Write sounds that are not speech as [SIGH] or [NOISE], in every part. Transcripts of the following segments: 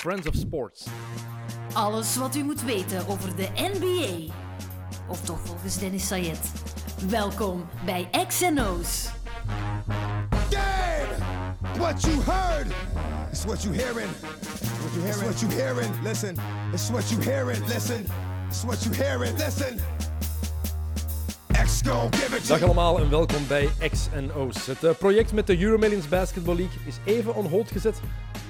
Friends of Sports. Alles wat u moet weten over de NBA. Of toch volgens Dennis Sayed. Welkom bij XNO's. Damn! What you heard is what you hearing. What you hearing? It's what you hearing. Listen. It's what you hearing. Listen. It's what you hearing. Listen. Dag allemaal en welkom bij X&O's. Het eh, project met de Euromillions Basketball League is even on hold gezet.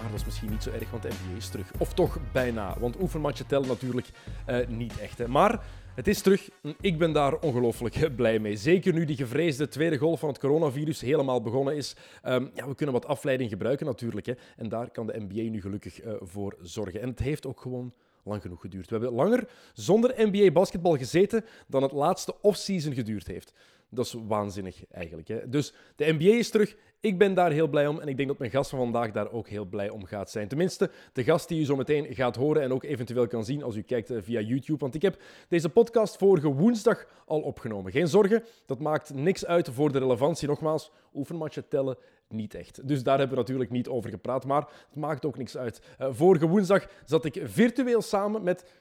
Maar dat is misschien niet zo erg, want de NBA is terug. Of toch bijna, want oefenmatchen tellen natuurlijk eh, niet echt. Hè. Maar het is terug ik ben daar ongelooflijk [LAUGHS] blij mee. Zeker nu die gevreesde tweede golf van het coronavirus helemaal begonnen is. Ehm, ja, we kunnen wat afleiding gebruiken natuurlijk. Hè. En daar kan de NBA nu gelukkig eh, voor zorgen. En het heeft ook gewoon lang genoeg geduurd. We hebben langer zonder NBA-basketbal gezeten dan het laatste offseason geduurd heeft. Dat is waanzinnig eigenlijk. Hè? Dus de NBA is terug. Ik ben daar heel blij om en ik denk dat mijn gast van vandaag daar ook heel blij om gaat zijn. Tenminste, de gast die u zo meteen gaat horen en ook eventueel kan zien als u kijkt eh, via YouTube. Want ik heb deze podcast vorige woensdag al opgenomen. Geen zorgen, dat maakt niks uit voor de relevantie. Nogmaals, oefenmatchen tellen niet echt. Dus daar hebben we natuurlijk niet over gepraat, maar het maakt ook niks uit. Eh, vorige woensdag zat ik virtueel samen met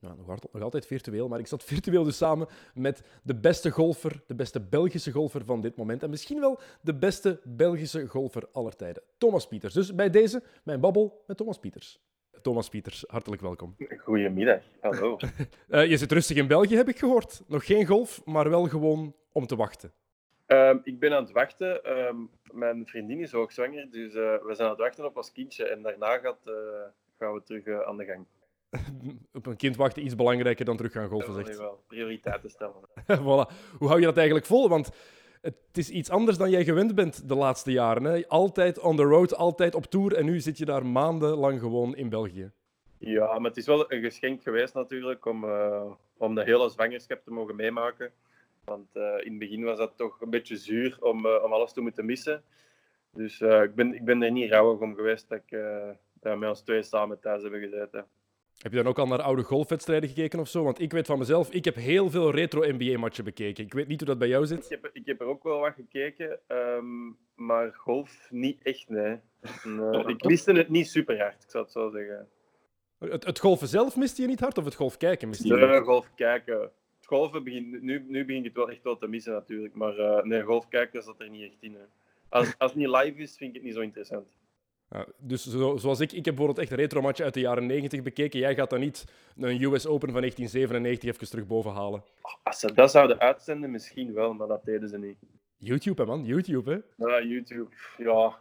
nou, nog, altijd, nog altijd virtueel, maar ik zat virtueel dus samen met de beste golfer, de beste Belgische golfer van dit moment. En misschien wel de beste Belgische golfer aller tijden, Thomas Pieters. Dus bij deze mijn babbel met Thomas Pieters. Thomas Pieters, hartelijk welkom. Goedemiddag, hallo. [LAUGHS] Eh, je zit rustig in België, heb ik gehoord. Nog geen golf, maar wel gewoon om te wachten. Ehm, ik ben aan het wachten. Ehm, mijn vriendin is hoogzwanger, dus eh, we zijn aan het wachten op ons kindje. En daarna gaat, eh, gaan we terug aan de gang. Op [LAUGHS] een kind wachten iets belangrijker dan terug gaan golfen, Dat zegt. wel prioriteiten stellen. [LAUGHS] voilà. Hoe hou je dat eigenlijk vol? Want het is iets anders dan jij gewend bent de laatste jaren. Hè? Altijd on the road, altijd op tour. En nu zit je daar maandenlang gewoon in België. Ja, maar het is wel een geschenk geweest natuurlijk om, eh, om de hele zwangerschap te mogen meemaken. Want eh, in het begin was dat toch een beetje zuur om, eh, om alles te moeten missen. Dus ik, ben, ik ben er niet rouwig om geweest dat, ik, dat we met ons twee samen thuis hebben gezeten. Heb je dan ook al naar oude golfwedstrijden gekeken of zo? Want ik weet van mezelf, ik heb heel veel retro-NBA-matchen bekeken. Ik weet niet hoe dat bij jou Ik zit. heb, ik heb er ook wel wat gekeken, ehm, maar golf niet echt, nee. [LAUGHS] Ik miste het niet super hard, ik zou het zo zeggen. Het, het golfen zelf miste je niet hard, of het golf kijken miste je niet? Nee, golf kijken. Het golven begint, nu, nu begin ik het wel echt wel te missen natuurlijk, maar eh, nee, golf kijken zat er niet echt in. Hè. Als, als het niet live is, vind ik het niet zo interessant. Ja, dus zo, zoals ik, ik heb bijvoorbeeld echt retro-matchen uit de jaren 90 bekeken. Jij gaat dan niet een US Open van 1997 even terug boven halen. Als ze dat zouden uitzenden, misschien wel, maar dat deden ze niet. YouTube, hè, man. YouTube, hè. Ja, YouTube, ja.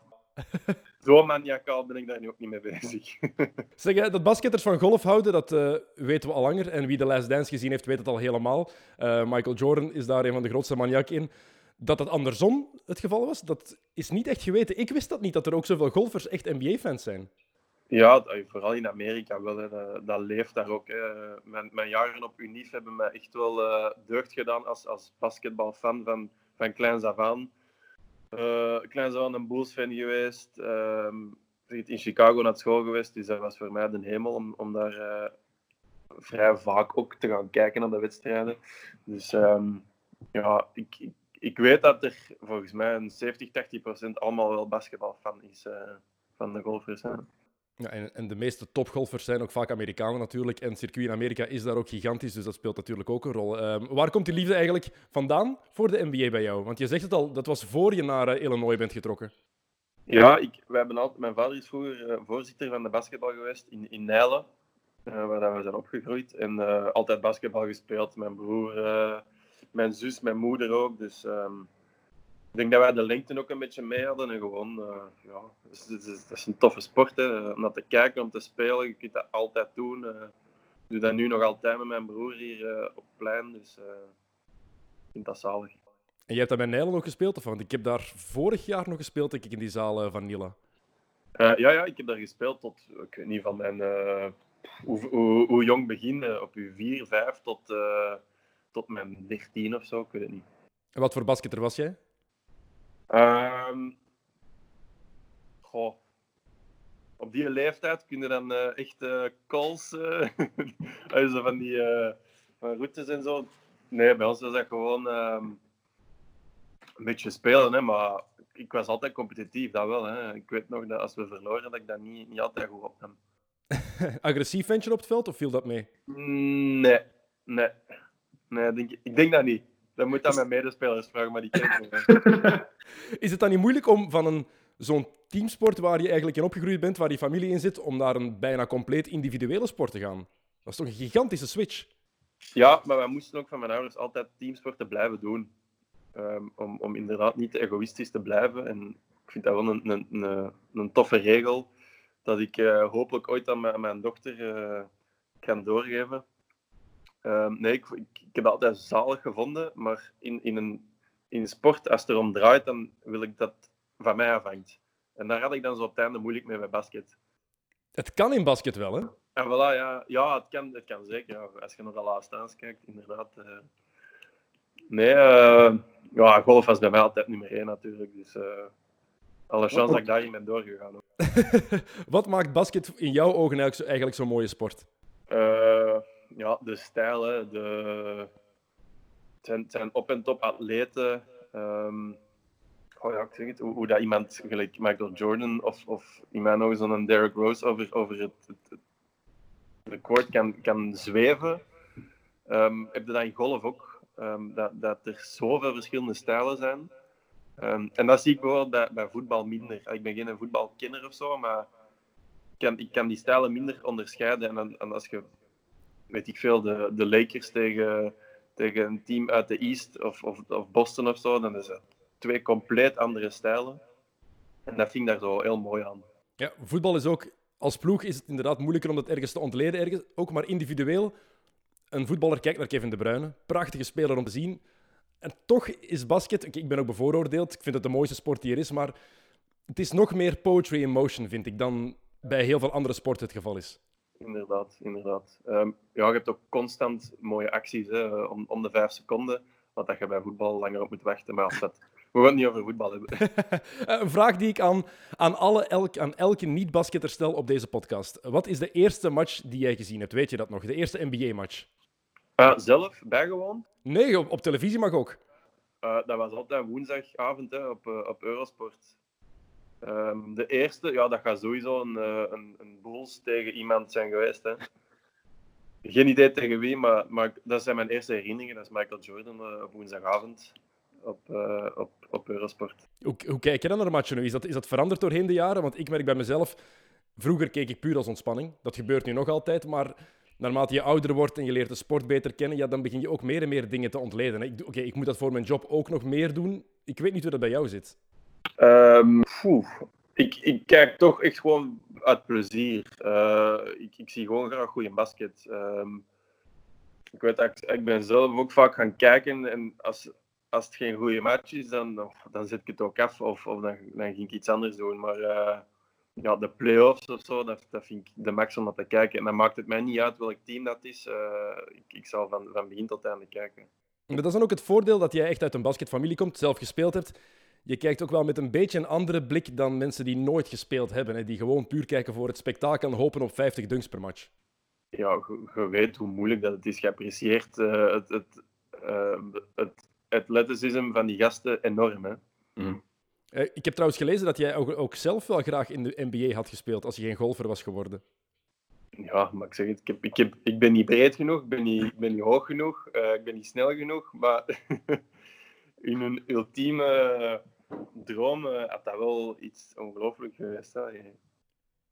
[LAUGHS] Zo maniacaal ben ik daar nu ook niet mee bezig. [LAUGHS] Zeg, dat basketters van golf houden, dat eh, weten we al langer. En wie de Last Dance gezien heeft, weet het al helemaal. Eh, Michael Jordan is daar een van de grootste maniakken in. Dat dat andersom het geval was, dat is niet echt geweten. Ik wist dat niet, dat er ook zoveel golfers echt NBA-fans zijn. Ja, dat- vooral in Amerika wel. Dat, leeft daar ook. Mijn, mijn jaren op Unif hebben mij echt wel eh, deugd gedaan als, als basketbalfan van, van kleins af aan. Eh, aan een Bulls-fan geweest. Ehm, in Chicago naar school geweest, dus dat was voor mij de hemel om, om daar eh, vrij vaak ook te gaan kijken naar de wedstrijden. Dus ehm, ja, ik, ik weet dat er volgens mij een 70, 80 procent allemaal wel basketbalfan is eh, van de golfers. Hè. Ja, en, en de meeste topgolfers zijn ook vaak Amerikanen natuurlijk. En het circuit in Amerika is daar ook gigantisch, dus dat speelt natuurlijk ook een rol. Ehm, waar komt die liefde eigenlijk vandaan voor de NBA bij jou? Want je zegt het al, dat was voor je naar eh, Illinois bent getrokken. Ja, ik, wij hebben altijd, mijn vader is vroeger eh, voorzitter van de basketbal geweest in, in Nijlen, waar dat we zijn opgegroeid. En altijd basketbal gespeeld. Mijn broer, mijn zus, mijn moeder ook. Dus ehm, ik denk dat wij de lengte ook een beetje mee hadden. En gewoon, eh, ja, het is, het is, het is een toffe sport. Hè. Om naar te kijken, om te spelen, je kunt dat altijd doen. eh. ik doe dat nu nog altijd met mijn broer hier eh, op het plein. Dus ik vind dat zalig. En jij hebt dat bij Nijlen ook gespeeld? Of? Want ik heb daar vorig jaar nog gespeeld, denk ik, in die zaal van Nila. Ja, ja, ik heb daar gespeeld tot, ik weet niet, van mijn, hoe, hoe, hoe jong begin, op uw 4, 5 tot, tot mijn 13 of zo, ik weet het niet. En wat voor basketter was jij? Ehm, goh, op die leeftijd kun je dan eh, echt eh calls, [LAUGHS] zo van die van routes en zo. Nee, bij ons was dat gewoon ehm, een beetje spelen, hè, maar ik was altijd competitief, dat wel. Hè. Ik weet nog dat als we verloren, dat ik dat niet, niet altijd goed opnam. [LAUGHS] Agressief ventje op het veld of viel dat mee? Mm, Nee, nee. Nee denk, ik denk dat niet. Dan moet dat mijn medespelers vragen, maar die ken ik niet. [LAUGHS] Is het dan niet moeilijk om van een, zo'n teamsport waar je eigenlijk in opgegroeid bent, waar je familie in zit, om naar een bijna compleet individuele sport te gaan? Dat is toch een gigantische switch? Ja, maar wij moesten ook van mijn ouders altijd teamsporten blijven doen. Ehm, om, om inderdaad niet egoïstisch te blijven. En ik vind dat wel een, een, een, een toffe regel dat ik eh, hopelijk ooit aan mijn, aan mijn dochter eh, kan doorgeven. Ehm, nee, ik, ik, ik heb het altijd zalig gevonden, maar in, in, een, in een sport, als het erom draait, dan wil ik dat van mij afhangt. En daar had ik dan zo op het einde moeilijk mee bij basket. Het kan in basket wel, hè? En voilà, ja, ja het, kan, het kan zeker. Ja. Als je naar de laatste aan's kijkt, inderdaad. eh. Nee, eh, ja, golf was bij mij altijd nummer één natuurlijk. Dus eh, alle chance dat ik daarin ben doorgegaan. [LAUGHS] Wat maakt basket in jouw ogen eigenlijk zo- eigenlijk zo'n mooie sport? Ja, de stijl, hè, de... het, zijn, op- en top atleten. Ehm, oh ja, ik zeg het, hoe, dat iemand gelijk Michael Jordan of, of in mijn ogen zo'n Derrick Rose over, het, de court kan, kan zweven. Ehm, heb je dat in golf ook? Ehm, dat, dat er zoveel verschillende stijlen zijn. En dat zie ik bijvoorbeeld bij, voetbal minder. Ik ben geen voetbalkenner of zo, maar ik kan, ik kan die stijlen minder onderscheiden. En, en als je, weet ik veel, de, de Lakers tegen, tegen een team uit de East of, of, of Boston of zo, dan is het twee compleet andere stijlen. En dat ik daar zo heel mooi aan. Ja, voetbal is ook... Als ploeg is het inderdaad moeilijker om dat ergens te ontleden. Ergens, ook maar individueel. Een voetballer kijkt naar Kevin De Bruyne. Prachtige speler om te zien. En toch is basket... Ik ben ook bevooroordeeld. Ik vind het de mooiste sport die er is. Maar het is nog meer poetry in motion, vind ik, dan bij heel veel andere sporten het geval is. Inderdaad, inderdaad. Ehm, ja, je hebt ook constant mooie acties hè, om, om de vijf seconden. Wat dat je bij voetbal langer op moet wachten. Maar als dat... [LAUGHS] we gaan het niet over voetbal hebben. [LAUGHS] Eh, Een vraag die ik aan, aan, alle, elk, aan elke niet-basketter stel op deze podcast. Wat is de eerste match die jij gezien hebt? Weet je dat nog? De eerste NBA-match? Ah, zelf, bijgewoond. Nee, op, op televisie mag ook. Eh, dat was altijd woensdagavond hè, op, eh, op Eurosport. Ehm, de eerste, ja, dat gaat sowieso een, eh, een, een tegen iemand zijn geweest. Hè. Geen idee tegen wie, maar, maar dat zijn mijn eerste herinneringen. Dat is Michael Jordan eh, op woensdagavond op, eh, op, op Eurosport. Hoe, hoe kijk je dan naar matchen nu? Is dat, is dat veranderd doorheen de jaren? Want ik merk bij mezelf, vroeger keek ik puur als ontspanning. Dat gebeurt nu nog altijd, maar naarmate je ouder wordt en je leert de sport beter kennen, ja, dan begin je ook meer en meer dingen te ontleden. Oké, ik moet dat voor mijn job ook nog meer doen. Ik weet niet hoe dat bij jou zit. Ehm, ik, ik kijk toch echt gewoon uit plezier. Eh, ik, ik zie gewoon graag goede basket. Ehm, ik weet ik, ik ben zelf ook vaak gaan kijken en als, als het geen goede match is, dan, dan zet ik het ook af of, of dan, dan ging ik iets anders doen. Maar eh, ja, de play-offs of zo, dat, dat vind ik de max om dat te kijken. En dan maakt het mij niet uit welk team dat is. Eh, ik, ik zal van, van begin tot einde kijken. Maar dat is dan ook het voordeel dat jij echt uit een basketfamilie komt, zelf gespeeld hebt. Je kijkt ook wel met een beetje een andere blik dan mensen die nooit gespeeld hebben. Hè, die gewoon puur kijken voor het spektakel en hopen op 50 dunks per match. ja, je, weet hoe moeilijk dat het is. Je apprecieert eh, het, het, eh, het van die gasten enorm. Hè? Eh, ik heb trouwens gelezen dat jij ook, ook zelf wel graag in de NBA had gespeeld als je geen golfer was geworden. Ja, maar ik zeg het, ik, heb, ik, heb, ik ben niet breed genoeg, ik ben niet, ik ben niet hoog genoeg, eh, ik ben niet snel genoeg, maar [LAUGHS] in een ultieme droom eh, had dat wel iets ongelooflijk geweest. Hè?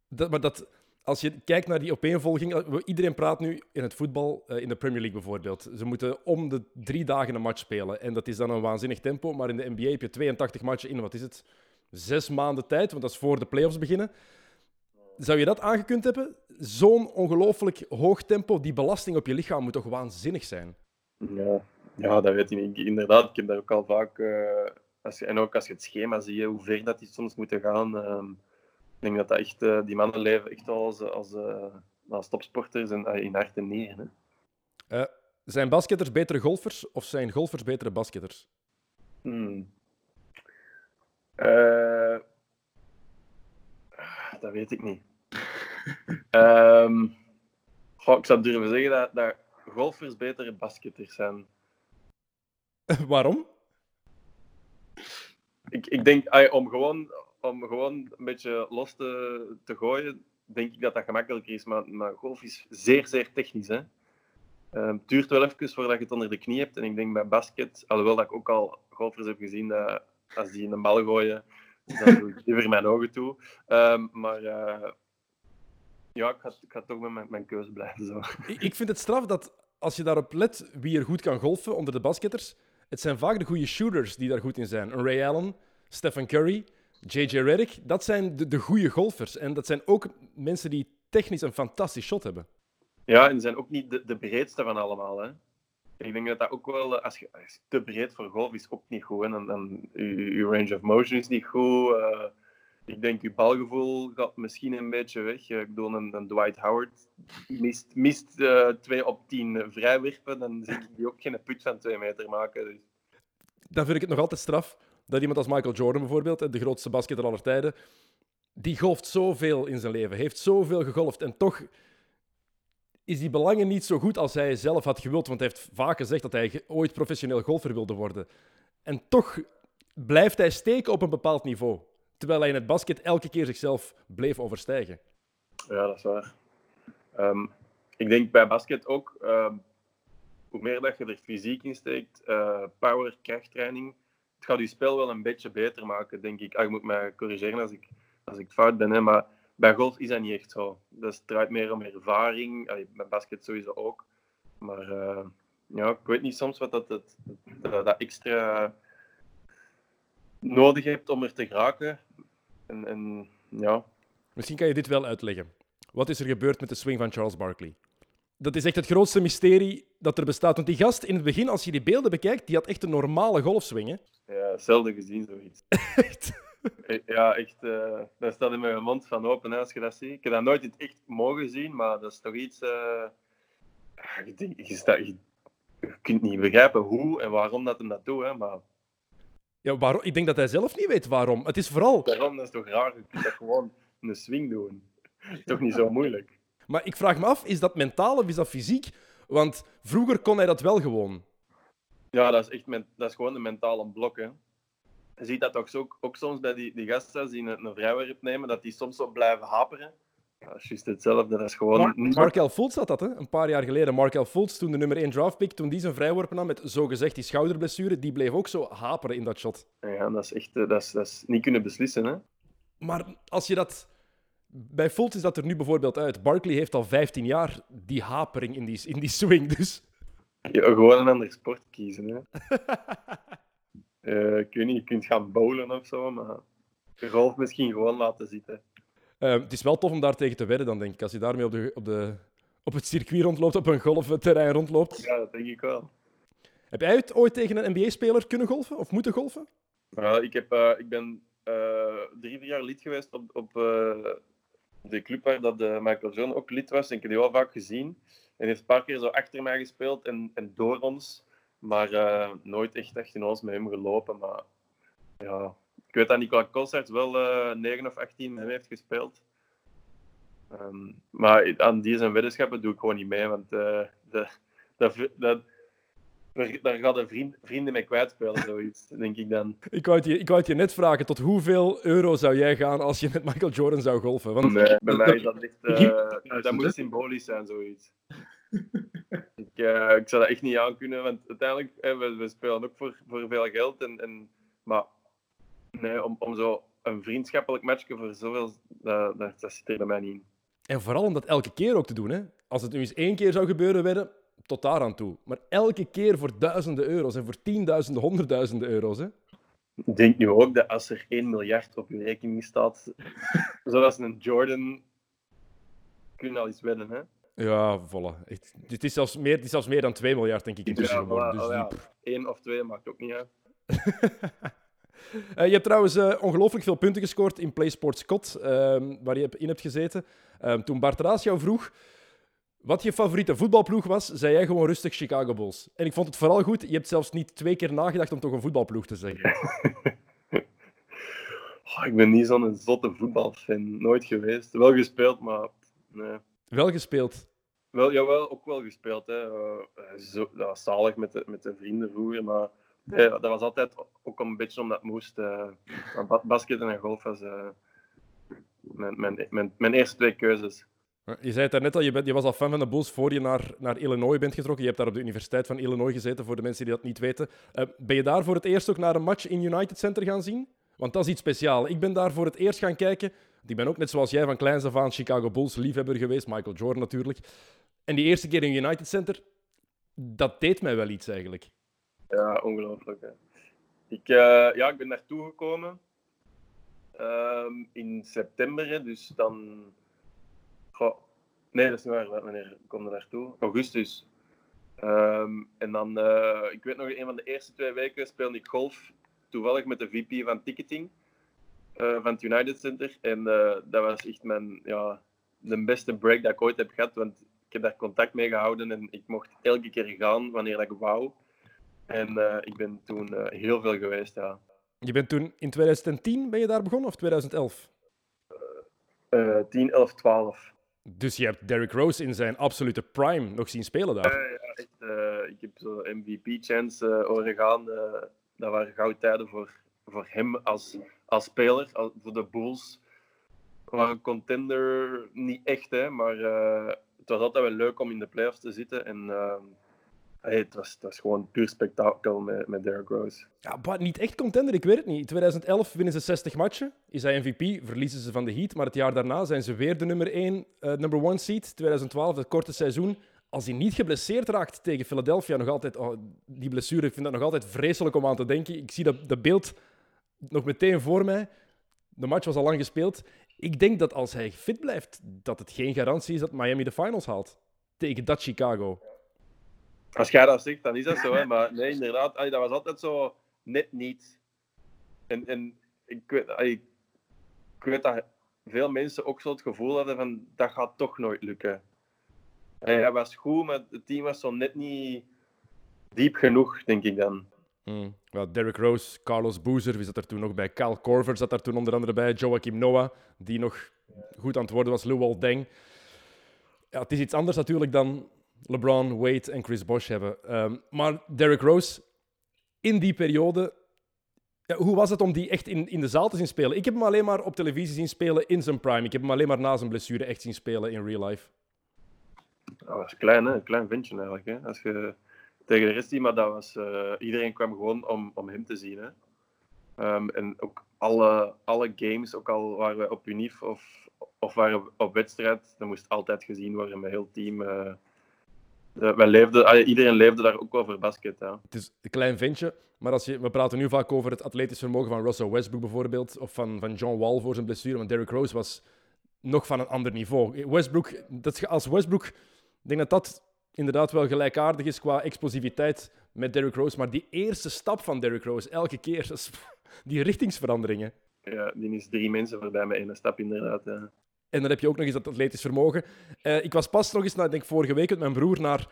Dat, maar dat, als je kijkt naar die opeenvolging, eh, we- iedereen praat nu in het voetbal, eh, in de Premier League bijvoorbeeld. Ze moeten om de drie dagen een match spelen. En dat is dan een waanzinnig tempo. Maar in de NBA heb je 82 matchen in, wat is het? Zes maanden tijd, want dat is voor de playoffs beginnen. Zou je dat aangekund hebben? Zo'n ongelooflijk hoog tempo, die belasting op je lichaam moet toch waanzinnig zijn? Ja, ja, dat weet ik niet. Inderdaad, ik heb daar ook al vaak... eh, als je, en ook als je het schema ziet, hoe ver dat die soms moeten gaan. ehm, ik denk dat, dat echt, eh, die mannen leven echt wel als, als, eh, als topsporters en, eh, in hart en nieren. Hè. Eh, zijn basketters betere golfers of zijn golfers betere basketters? Hmm. Eh, dat weet ik niet. [LAUGHS] Ehm, goh, ik zou durven zeggen dat, dat golfers betere basketters zijn. [LAUGHS] Waarom? Ik, ik denk, om, gewoon, om gewoon een beetje los te, te gooien, denk ik dat dat gemakkelijker is. Maar, maar golf is zeer, zeer technisch. Hè? Uh, het duurt wel even voordat je het onder de knie hebt. En ik denk bij basket, alhoewel dat ik ook al golfers heb gezien, dat als die een bal gooien, dan doe ik liever mijn ogen toe. Um, maar uh, ja, ik ga, ik ga toch met mijn, mijn keuze blijven. Zo. Ik, ik vind het straf dat als je daarop let wie er goed kan golfen onder de basketters, het zijn vaak de goede shooters die daar goed in zijn. Een Ray Allen, Stephen Curry, J.J. Redick, dat zijn de, de goede golfers. En dat zijn ook mensen die technisch een fantastisch shot hebben. Ja, en zijn ook niet de, de breedste van allemaal. Hè. Ik denk dat dat ook wel, als je, als te breed voor golf is, ook niet goed. En dan, je, range of motion is niet goed. Uh, ik denk, je balgevoel gaat misschien een beetje weg. Ik bedoel, een, een Dwight Howard mist, mist uh, 2 op 10 vrijwerpen. Dan zie ik die ook geen put van 2 meter maken. Dus. Dan vind ik het nog altijd straf dat iemand als Michael Jordan bijvoorbeeld, de grootste basketter aller tijden, die golft zoveel in zijn leven, heeft zoveel gegolfd en toch is die belangen niet zo goed als hij zelf had gewild. Want hij heeft vaak gezegd dat hij ooit professioneel golfer wilde worden. En toch blijft hij steken op een bepaald niveau. Terwijl hij in het basket elke keer zichzelf bleef overstijgen. Ja, dat is waar. Um, ik denk bij basket ook, um, hoe meer dat je er fysiek in steekt, uh, power, krachttraining, het gaat je spel wel een beetje beter maken, denk ik. Ah, je moet mij corrigeren als ik, als ik fout ben, hè, maar bij golf is dat niet echt zo. Het draait meer om ervaring. Bij basket sowieso ook. Maar uh, ja, ik weet niet soms wat dat, dat, dat, dat extra nodig hebt om er te geraken. En, en, ja. Misschien kan je dit wel uitleggen. Wat is er gebeurd met de swing van Charles Barkley? Dat is echt het grootste mysterie dat er bestaat. Want die gast in het begin, als je die beelden bekijkt, die had echt een normale golfswing. Hè? Ja, zelden gezien zoiets. [LAUGHS] echt? Ja, echt. Uh, dat staat in mijn mond van open als je dat ziet. Ik heb dat nooit in het echt mogen zien, maar dat is toch iets. Uh, je, je, je, kunt niet begrijpen hoe en waarom dat hem dat doet, hè, maar. Ja, waarom? Ik denk dat hij zelf niet weet waarom. Het is vooral. Daarom dat is toch raar. Je kunt dat gewoon een swing doen. Toch niet zo moeilijk. Maar ik vraag me af, is dat mentaal of is dat fysiek? Want vroeger kon hij dat wel gewoon. Ja, dat is echt dat is gewoon een mentale blok. Hè je ziet dat toch ook, ook soms bij die, die gasten die een, een vrijwerp nemen, dat die soms zo blijven haperen. Ja, dat is juist hetzelfde. Dat is gewoon... Mark, Markel Fultz had dat, hè? een paar jaar geleden. Markel Fultz, toen de nummer 1 draftpick, toen die zijn vrijworpen nam met zogezegd die schouderblessure, die bleef ook zo haperen in dat shot. Ja, dat is echt eh, dat is, dat is niet kunnen beslissen. Hè? Maar als je dat... Bij Fultz is dat er nu bijvoorbeeld uit. Barkley heeft al 15 jaar die hapering in die, in die swing, dus... Ja, gewoon een ander sport kiezen, hè. Uh, [LAUGHS] ik weet niet, je kunt gaan bowlen of zo, maar golf misschien gewoon laten zitten. Uh, het is wel tof om daar tegen te wedden, dan denk ik. Als je daarmee op, de, op, de, op het circuit rondloopt, op een golfterrein rondloopt. Ja, dat denk ik wel. Heb jij het ooit tegen een NBA-speler kunnen golfen of moeten golfen? Uh, ik, heb, uh, ik ben drie, vier jaar lid geweest op, op de club waar dat, Michael Jordan ook lid was. En ik heb die wel vaak gezien. En heeft een paar keer zo achter mij gespeeld en, en door ons. Maar nooit echt, echt in ons met hem gelopen. Maar ja, weet dat Nicola Kossert wel uh, eh, 9 of 18 met hem heeft gespeeld. Um, maar aan die zijn weddenschappen doe ik gewoon niet mee, want uh, de, daar gaat een vriend, vrienden mee kwijtspelen, zoiets, [LAUGHS] denk ik dan. Ik wou, het je, ik wou het je net vragen, tot hoeveel euro zou jij gaan als je met Michael Jordan zou golfen? Want... Nee, bij mij is dat echt... [LAUGHS] Uh, dat moet symbolisch zijn, zoiets [LAUGHS] ik, uh, ik zou dat echt niet aankunnen, want uiteindelijk, we, we, spelen ook voor, voor veel geld. En, en, maar nee, om, om zo een vriendschappelijk matchje voor zoveel, dat, dat, dat zit er bij mij niet in. En vooral om dat elke keer ook te doen. Hè? Als het nu eens één keer zou gebeuren, werden tot daar aan toe. Maar elke keer voor duizenden euro's en voor tienduizenden, honderdduizenden euro's. Hè? Ik denk nu ook dat als er 1 miljard op je rekening staat, [LAUGHS] zoals een Jordan, kun je al eens winnen. Hè? Ja, volle. Het, is zelfs meer, het is zelfs meer dan 2 miljard, denk ik, intussen ja, geworden. Dus oh, ja. Eén of twee maakt ook niet uit. [LAUGHS] uh, je hebt trouwens uh, ongelooflijk veel punten gescoord in PlaySports Scott, uh, waar je in hebt gezeten. Ehm, toen Bart Raas jou vroeg wat je favoriete voetbalploeg was, zei jij gewoon rustig Chicago Bulls. En ik vond het vooral goed, je hebt zelfs niet twee keer nagedacht om toch een voetbalploeg te zeggen. [LAUGHS] oh, ik ben niet zo'n zotte voetbalfan, nooit geweest. Wel gespeeld, maar nee. Wel gespeeld? Wel, jawel, ook wel gespeeld. Hè. Uh, zo, zalig met de, met de vrienden vroeger, maar ja, dat was altijd ook een beetje omdat het moest. Uh, basket en golf was, uh, mijn, mijn, mijn, eerste twee keuzes. Je zei het daarnet al, je, bent, je was al fan van de Bulls voor je naar, naar Illinois bent getrokken. Je hebt daar op de Universiteit van Illinois gezeten, voor de mensen die dat niet weten. Uh, ben je daar voor het eerst ook naar een match in United Center gaan zien? Want dat is iets speciaals. Ik ben daar voor het eerst gaan kijken. Ik ben ook net zoals jij van kleins af aan Chicago Bulls liefhebber geweest. Michael Jordan natuurlijk. En die eerste keer in United Center, dat deed mij wel iets eigenlijk. Ja, ongelooflijk. Ik, uh, ja, ik ben naartoe gekomen um, in september. Dus dan nee, dat is niet waar. Wanneer kom je naartoe? Augustus. Um, en dan, uh, ik weet nog, een van de eerste twee weken speelde ik golf. Toevallig met de VP van ticketing uh, van het United Center. En dat was echt mijn, ja, de beste break dat ik ooit heb gehad. Want ik heb daar contact mee gehouden en ik mocht elke keer gaan wanneer ik wou. En ik ben toen heel veel geweest, ja. Je bent toen in 2010 ben je daar begonnen of 2011? 10, 11, 12. Dus je hebt Derrick Rose in zijn absolute prime nog zien spelen daar? Ja, echt. Uh, ik heb zo MVP-chance eh, horen gaan. Dat waren gouden tijden voor, voor hem als, als speler, als, voor de Bulls. Maar een contender niet echt, hè, maar het was altijd wel leuk om in de playoffs te zitten. En Het, was, het was gewoon puur spektakel met, met Derrick Rose. Ja, maar niet echt contender, ik weet het niet. In 2011 winnen ze 60 matchen, is hij MVP, verliezen ze van de Heat. Maar het jaar daarna zijn ze weer de nummer 1, uh, eh, number 1 seed. 2012, het korte seizoen. Als hij niet geblesseerd raakt tegen Philadelphia, nog altijd, oh, die blessure, ik vind dat nog altijd vreselijk om aan te denken. Ik zie dat, dat beeld nog meteen voor mij. De match was al lang gespeeld. Ik denk dat als hij fit blijft, dat het geen garantie is dat Miami de finals haalt. Tegen dat Chicago. Als jij dat zegt, dan is dat zo. Hè? Maar nee, inderdaad, dat was altijd zo net niet. En, en ik, weet, ik dat veel mensen ook zo het gevoel hadden van dat gaat toch nooit lukken. Hij was goed, maar het team was zo net niet diep genoeg, denk ik dan. Mm. Well, Derrick Rose, Carlos Boozer, wie zat er toen nog bij? Cal Corver zat daar toen onder andere bij. Joachim Noah, die nog goed aan het worden was. Luol Deng. Ja, het is iets anders natuurlijk dan LeBron, Wade en Chris Bosh hebben. Um, maar Derrick Rose, in die periode, ja, hoe was het om die echt in, in de zaal te zien spelen? Ik heb hem alleen maar op televisie zien spelen in zijn prime. Ik heb hem alleen maar na zijn blessure echt zien spelen in real life. Dat was klein, hè? Een klein ventje eigenlijk. Hè? Als je tegen de rest maar dat was... Uh, iedereen kwam gewoon om, om hem te zien. Hè? Um, en ook alle, alle games, ook al waren we op Unif of, of waren we op wedstrijd, dat moest altijd gezien worden met heel team. Uh, wij leefden, iedereen leefde daar ook over basket. Ja. Het is een klein ventje, maar als je, we praten nu vaak over het atletisch vermogen van Russell Westbrook bijvoorbeeld, of van, van John Wall voor zijn blessure, want Derrick Rose was nog van een ander niveau. Westbrook, dat, als Westbrook, ik denk dat dat inderdaad wel gelijkaardig is qua explosiviteit met Derrick Rose, maar die eerste stap van Derrick Rose, elke keer, [LAUGHS] die richtingsveranderingen. Ja, die is drie mensen voorbij met één stap inderdaad. Ja. En dan heb je ook nog eens dat atletisch vermogen. Uh, ik was pas nog eens, nou, denk vorige week met mijn broer naar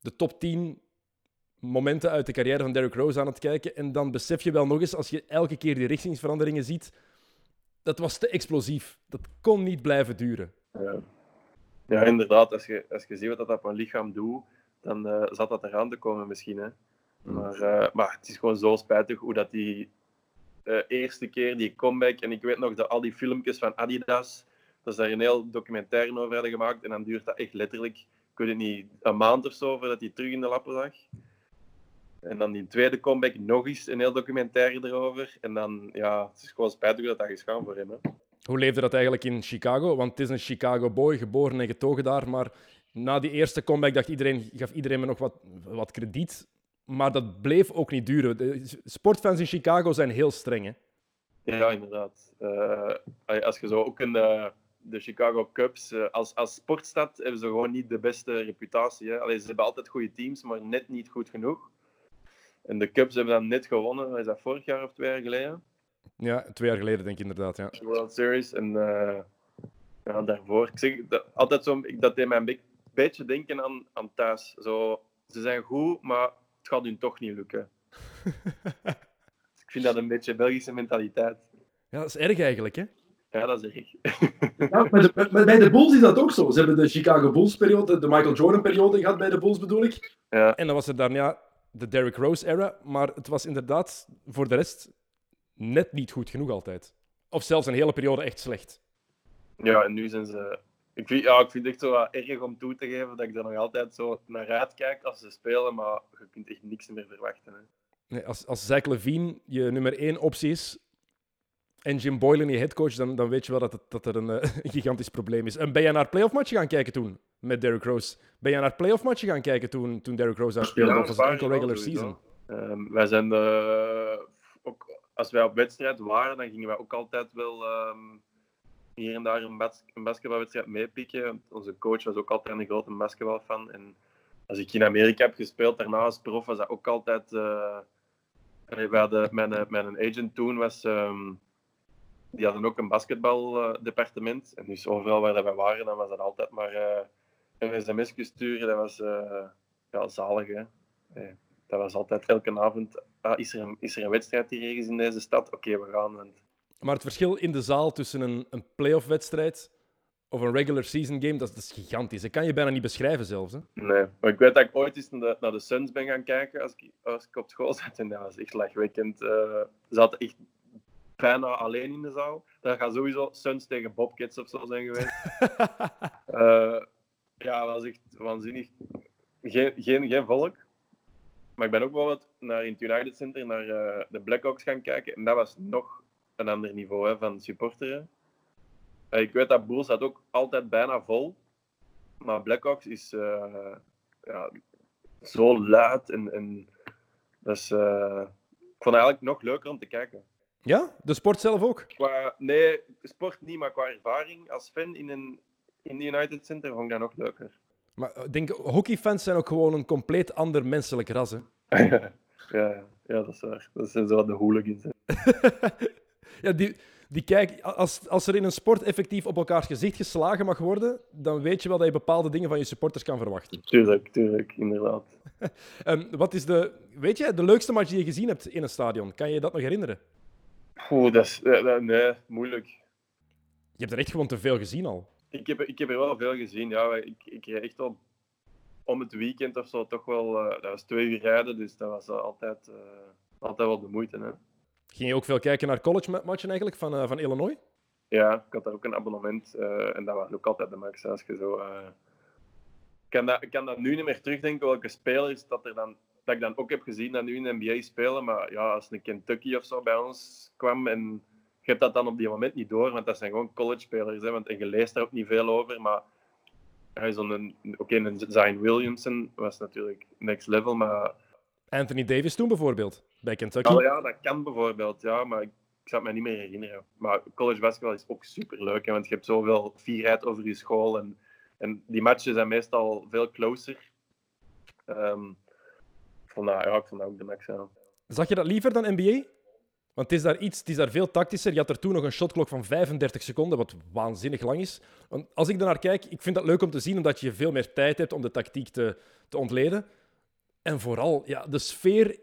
de top 10 momenten uit de carrière van Derrick Rose aan het kijken. En dan besef je wel nog eens, als je elke keer die richtingsveranderingen ziet, dat was te explosief. Dat kon niet blijven duren. Ja, inderdaad. Als je, als je ziet wat dat op een lichaam doet, dan uh, zat dat eraan te komen misschien. Hè. Maar, uh, maar het is gewoon zo spijtig hoe dat die eerste keer, die comeback, en ik weet nog dat al die filmpjes van Adidas dat ze daar een heel documentaire over hadden gemaakt. En dan duurt dat echt letterlijk, ik weet het niet, een maand of zo voordat hij terug in de lappen lag. En dan die tweede comeback nog eens een heel documentaire erover. En dan, ja, het is gewoon spijtig dat dat is gaan voor hem. Hè. Hoe leefde dat eigenlijk in Chicago? Want het is een Chicago boy, geboren en getogen daar. Maar na die eerste comeback dacht iedereen, gaf iedereen me nog wat, wat krediet. Maar dat bleef ook niet duren. De sportfans in Chicago zijn heel streng. Hè? Ja, inderdaad. Uh, als je zo ook een, uh, de Chicago Cubs, uh, als, als sportstad hebben ze gewoon niet de beste reputatie. Hè. Allee, ze hebben altijd goede teams, maar net niet goed genoeg. En de Cubs hebben dan net gewonnen, is dat vorig jaar of twee jaar geleden? Ja, twee jaar geleden denk ik inderdaad, ja. De World Series. En uh, ja, daarvoor, ik zeg dat, altijd zo, dat deed mij een beetje denken aan, aan thuis. Zo, ze zijn goed, maar het gaat hun toch niet lukken. [LAUGHS] ik vind dat een beetje Belgische mentaliteit. Ja, dat is erg eigenlijk, hè? Ja, dat zeg ik. Ja, maar, bij de Bulls is dat ook zo. Ze hebben de Chicago Bulls-periode, de Michael Jordan-periode gehad bij de Bulls, bedoel ik. Ja. En dan was er daarna de Derrick Rose-era. Maar het was inderdaad voor de rest net niet goed genoeg altijd. Of zelfs een hele periode echt slecht. Ja, en nu zijn ze... Ik vind, ja, ik vind het echt zo wat erg om toe te geven dat ik er nog altijd zo naar uitkijk als ze spelen, maar je kunt echt niks meer verwachten. Hè. Nee, als, als Zach Levine je nummer één optie is en Jim Boylan je headcoach, dan, dan weet je wel dat, het, dat er een, eh, [LAUGHS] gigantisch probleem is. En ben je naar playoff matchen gaan kijken toen met Derrick Rose? Ben je naar playoff matchen gaan kijken toen, toen Derrick Rose daar speelde? Ja, of was het enkel regular season? Ehm, wij zijn eh, ook, als wij op wedstrijd waren, dan gingen wij ook altijd wel ehm, hier en daar een, bas een basketbalwedstrijd meepikken. Onze coach was ook altijd een grote basketbalfan. En als ik in Amerika heb gespeeld, daarna als prof, was dat ook altijd. allee, we hadden, mijn, mijn agent toen was. ehm, die hadden ook een basketbaldepartement. en dus overal waar wij waren, dan was dat altijd maar eh, een sms sturen. Dat was eh, ja, zalig. Hè? Eh, dat was altijd elke avond. Ah, is, er een, is er een wedstrijd hier ergens in deze stad? Oké, we gaan. Want Maar het verschil in de zaal tussen een, een playoff wedstrijd of een regular season game, dat is, dat is gigantisch. Dat kan je bijna niet beschrijven zelfs. Hè? Nee, maar ik weet dat ik ooit eens naar de, naar de Suns ben gaan kijken als ik, als ik op school zat. En dat was echt lachwekkend. Eh ze zaten echt bijna alleen in de zaal. Dat gaat sowieso Suns tegen Bobcats of zo zijn geweest. [LAUGHS] Eh, ja, dat was echt waanzinnig. Geen, geen, geen volk. Maar ik ben ook bijvoorbeeld naar in het United Center naar eh, de Blackhawks gaan kijken. En dat was nog een ander niveau hè, van supporteren. Eh, ik weet dat Bulls had ook altijd bijna vol. Maar Blackhawks is ja, zo luid. En, en dat is, eh, ik vond het eigenlijk nog leuker om te kijken. Ja, de sport zelf ook. Qua, nee, sport niet, maar qua ervaring als fan in een in de United Center vond ik dat nog leuker. Maar eh, ik denk, hockeyfans zijn ook gewoon een compleet ander menselijk ras. Hè? [LAUGHS] ja, ja, ja, dat is waar. Dat zijn zo de hooligans. [LAUGHS] ja, die, die kijk, als, als er in een sport effectief op elkaars gezicht geslagen mag worden, dan weet je wel dat je bepaalde dingen van je supporters kan verwachten. Tuurlijk, tuurlijk, inderdaad. [LAUGHS] Ehm, wat is de, weet je, de leukste match die je gezien hebt in een stadion? Kan je je dat nog herinneren? Oeh, dat is... dat- nee, moeilijk. Je hebt er echt gewoon te veel gezien al. Ik heb, ik heb er wel veel gezien. Ja, ik, ik reed echt wel om het weekend of zo toch wel... eh, dat was twee uur rijden, dus dat was eh, altijd, eh, altijd wel de moeite. Hè. Ging je ook veel kijken naar college ma- matchen eigenlijk van, eh, van Illinois? Ja, ik had daar ook een abonnement eh, en dat was ook altijd de max. Als je zo, eh, ik, kan dat, ik kan dat nu niet meer terugdenken welke spelers dat, er dan, dat ik dan ook heb gezien dat nu in de NBA spelen. Maar ja, als een Kentucky of zo bij ons kwam en je hebt dat dan op die moment niet door, want dat zijn gewoon college spelers. Hè, want, en je leest daar ook niet veel over. Maar hij is een, oké, een Zion Williamson was natuurlijk next level, maar Anthony Davis toen bijvoorbeeld, bij Kentucky. Oh ja, dat kan bijvoorbeeld, ja, maar ik, ik zou het me niet meer herinneren. Maar college basketbal is ook super leuk, want je hebt zoveel vierheid over je school. En, en die matchen zijn meestal veel closer. Ehm, dat, ja, ik ook de max. Zag je dat liever dan NBA? Want het is daar iets, het is daar veel tactischer. Je had er toen nog een shotklok van 35 seconden, wat waanzinnig lang is. Want als ik daarnaar kijk, ik vind dat leuk om te zien, omdat je veel meer tijd hebt om de tactiek te, te ontleden. En vooral, ja, de sfeer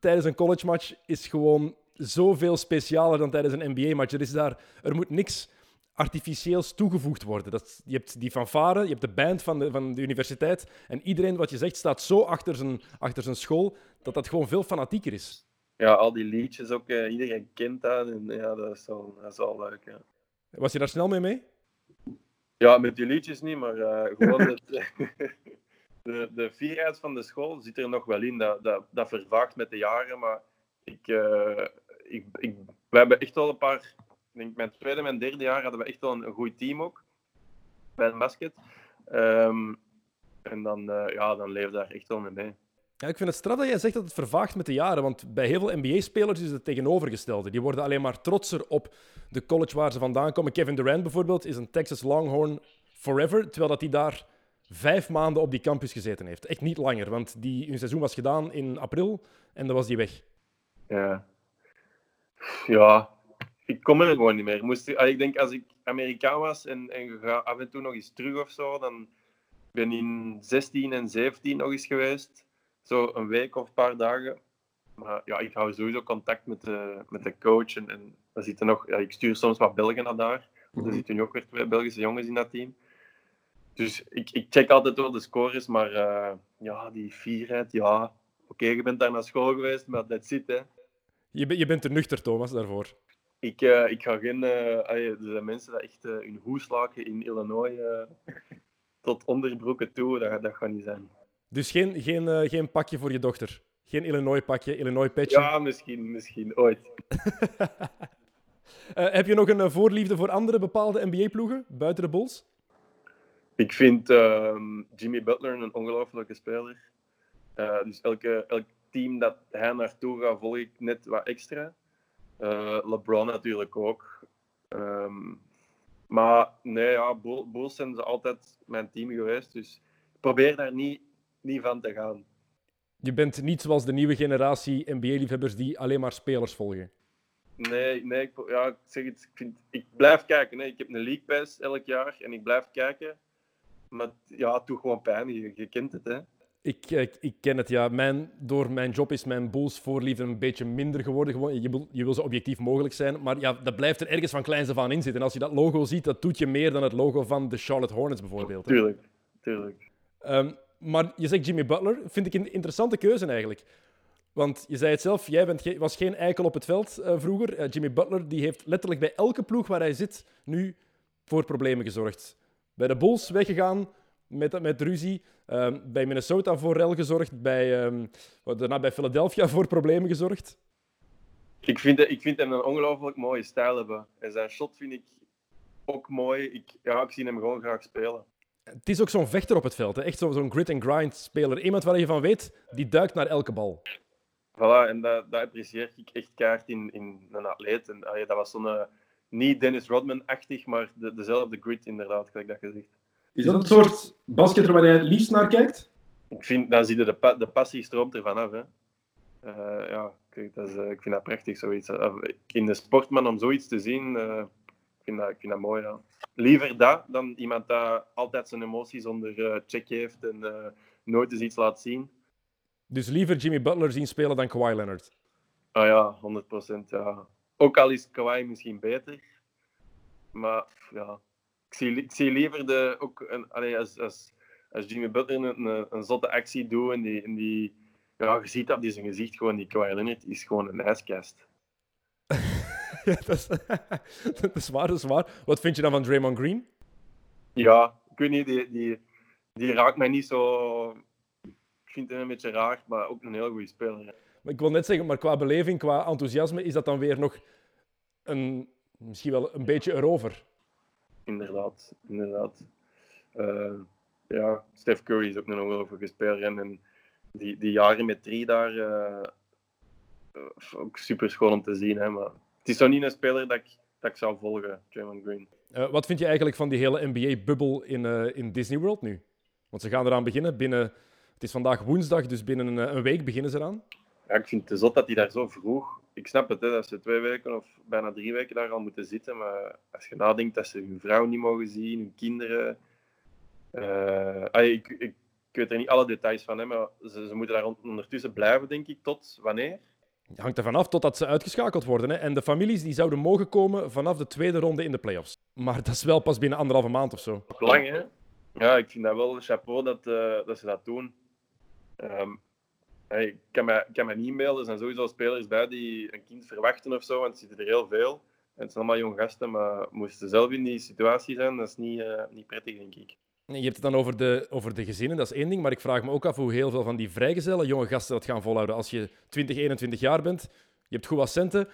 tijdens een college match is gewoon zoveel specialer dan tijdens een NBA-match. Er, is daar, er moet niks artificieels toegevoegd worden. Dat, je hebt die fanfare, je hebt de band van de, van de universiteit. En iedereen, wat je zegt, staat zo achter zijn, achter zijn school, dat dat gewoon veel fanatieker is. ja, al die liedjes ook, eh, iedereen kent dat. En ja, dat is wel, dat is wel leuk. Ja. Was je daar snel mee mee? Ja, met die liedjes niet, maar eh, gewoon het, [LAUGHS] de, de vierheid van de school zit er nog wel in. Dat, dat, dat vervaagt met de jaren, maar ik, eh, ik, ik, we hebben echt wel een paar... Denk, mijn tweede en mijn derde jaar hadden we echt wel een, een goed team ook, bij het basket. Ehm, en dan, eh, ja, dan leefde daar echt wel mee mee. Ja, ik vind het straf dat jij zegt dat het vervaagt met de jaren, want bij heel veel NBA-spelers is het tegenovergestelde. Die worden alleen maar trotser op de college waar ze vandaan komen. Kevin Durant bijvoorbeeld is een Texas Longhorn forever, terwijl dat hij daar vijf maanden op die campus gezeten heeft. Echt niet langer, want die, hun seizoen was gedaan in april en dan was die weg. Ja. ja, ik kom er gewoon niet meer. Moest, ik denk als ik Amerikaan was en, en je gaat af en toe nog eens terug of zo, dan ben ik in 16 en 17 nog eens geweest. Zo een week of een paar dagen. Maar ja, ik hou sowieso contact met de, met de coach. En, en er zitten nog, ja, ik stuur soms wat Belgen naar daar. Er zitten nu ook weer twee Belgische jongens in dat team. Dus ik, ik check altijd wel de scores, maar eh, ja, die vierheid, ja. Oké, je bent daar naar school geweest, maar dat zit, hè. Je, je bent er nuchter, Thomas, daarvoor. Ik, eh, ik ga geen... allee, er zijn mensen die echt eh, hun hoes laken in Illinois tot onderbroeken toe. Dat, dat gaat niet zijn. Dus geen, geen, geen pakje voor je dochter. Geen Illinois-pakje, Illinois-petje. Ja, misschien, misschien ooit. [LAUGHS] Heb je nog een voorliefde voor andere bepaalde NBA-ploegen buiten de Bulls? Ik vind ehm, Jimmy Butler een ongelofelijke speler. Dus elke, elk team dat hij naartoe gaat, volg ik net wat extra. Eh, LeBron natuurlijk ook. Ehm, maar nee, ja, Bull- Bulls zijn ze altijd mijn team geweest. Dus ik probeer daar niet, niet van te gaan. Je bent niet zoals de nieuwe generatie NBA-liefhebbers die alleen maar spelers volgen. Nee, nee ik, ja, ik zeg het, ik, vind, ik blijf kijken. Hè. Ik heb een League Pass elk jaar en ik blijf kijken. Maar ja, het doet gewoon pijn. Je, je kent het, hè. Ik, eh, ik, ik ken het, ja. Mijn, door mijn job is mijn Bulls voorliefde een beetje minder geworden. Gewoon, je, wil, je wil zo objectief mogelijk zijn, maar ja, dat blijft er ergens van kleins af aan in zitten. En als je dat logo ziet, dat doet je meer dan het logo van de Charlotte Hornets bijvoorbeeld. hè. Tuurlijk, tuurlijk. Ehm, maar je zegt Jimmy Butler, vind ik een interessante keuze eigenlijk. Want je zei het zelf, jij bent ge- was geen eikel op het veld eh, vroeger. Eh, Jimmy Butler die heeft letterlijk bij elke ploeg waar hij zit nu voor problemen gezorgd. Bij de Bulls weggegaan met, met ruzie. Ehm, bij Minnesota voor rel gezorgd. Bij, ehm, daarna bij Philadelphia voor problemen gezorgd. Ik vind, ik vind hem een ongelooflijk mooie stijl hebben. En zijn shot vind ik ook mooi. Ik, ja, ik zie hem gewoon graag spelen. Het is ook zo'n vechter op het veld. Hè? Echt zo- zo'n grit-and-grind speler. Iemand waar je van weet, die duikt naar elke bal. Voilà, en dat, dat apprecieer ik echt kaart in, in een atleet. En, dat was zo'n, eh, niet Dennis Rodman-achtig, maar de, dezelfde grit inderdaad, gelijk dat gezegd. Is dat het soort basketter waar jij het liefst naar kijkt? Ik vind, dan zie je de, pa- de passie stroomt ervan af. Hè. Eh, ja, kijk, dat is, eh, ik vind dat prachtig, zoiets. Eh, In de sportman om zoiets te zien, eh, ik, vind dat, ik vind dat mooi. Ja. Liever dat dan iemand dat altijd zijn emoties onder eh, check heeft en eh, nooit eens iets laat zien. Dus liever Jimmy Butler zien spelen dan Kawhi Leonard. Ah ja, 100%. Ja. Ook al is Kawhi misschien beter. Maar ja, ik zie, ik zie liever de, ook een, allee, als, als, als Jimmy Butler een, een, een zotte actie doet en die, en die ja, je ziet dat die zijn gezicht gewoon, die Kawhi Leonard is gewoon een ijskast. [LAUGHS] Ja, dat, is, [LAUGHS] dat is waar, dat is waar. Wat vind je dan van Draymond Green? Ja, ik weet niet, die, die, die raakt mij niet zo... Ik vind hem een beetje raar, maar ook een heel goede speler. Maar Ik wil net zeggen, maar qua beleving, qua enthousiasme, is dat dan weer nog een, misschien wel een beetje erover. Inderdaad, inderdaad. Eh, ja, Steph Curry is ook een ongelooflijke speler. En, en die, die jaren met drie daar, eh, ook super schoon om te zien. Hè, maar het is zo niet een speler dat ik, dat ik zou volgen, Draymond Green. Wat vind je eigenlijk van die hele NBA-bubbel in, in Disney World nu? Want ze gaan eraan beginnen binnen... Het is vandaag woensdag, dus binnen een, een week beginnen ze eraan. Ja, ik vind het zot dat hij daar zo vroeg... Ik snap het, hè, dat ze twee weken of bijna drie weken daar al moeten zitten. Maar als je nadenkt dat ze hun vrouw niet mogen zien, hun kinderen... ah, ik, ik, ik weet er niet alle details van, hè, maar ze, ze moeten daar on- ondertussen blijven, denk ik, tot wanneer? Het hangt ervan af totdat ze uitgeschakeld worden. Hè. En de families die zouden mogen komen vanaf de tweede ronde in de playoffs. Maar dat is wel pas binnen anderhalve maand of zo. Lang, hè? Ja, ik vind dat wel chapeau dat, eh, dat ze dat doen. Ehm, ik, kan mij, ik kan mij niet e-mailen. Er zijn sowieso spelers bij die een kind verwachten of zo, want er zitten er heel veel. En het zijn allemaal jong gasten, maar moesten ze zelf in die situatie zijn, dat is niet, eh, niet prettig, denk ik. Je hebt het dan over de, over de gezinnen, dat is één ding. Maar ik vraag me ook af hoe heel veel van die vrijgezellen, jonge gasten, dat gaan volhouden. Als je 20, 21 jaar bent, je hebt goed wat centen.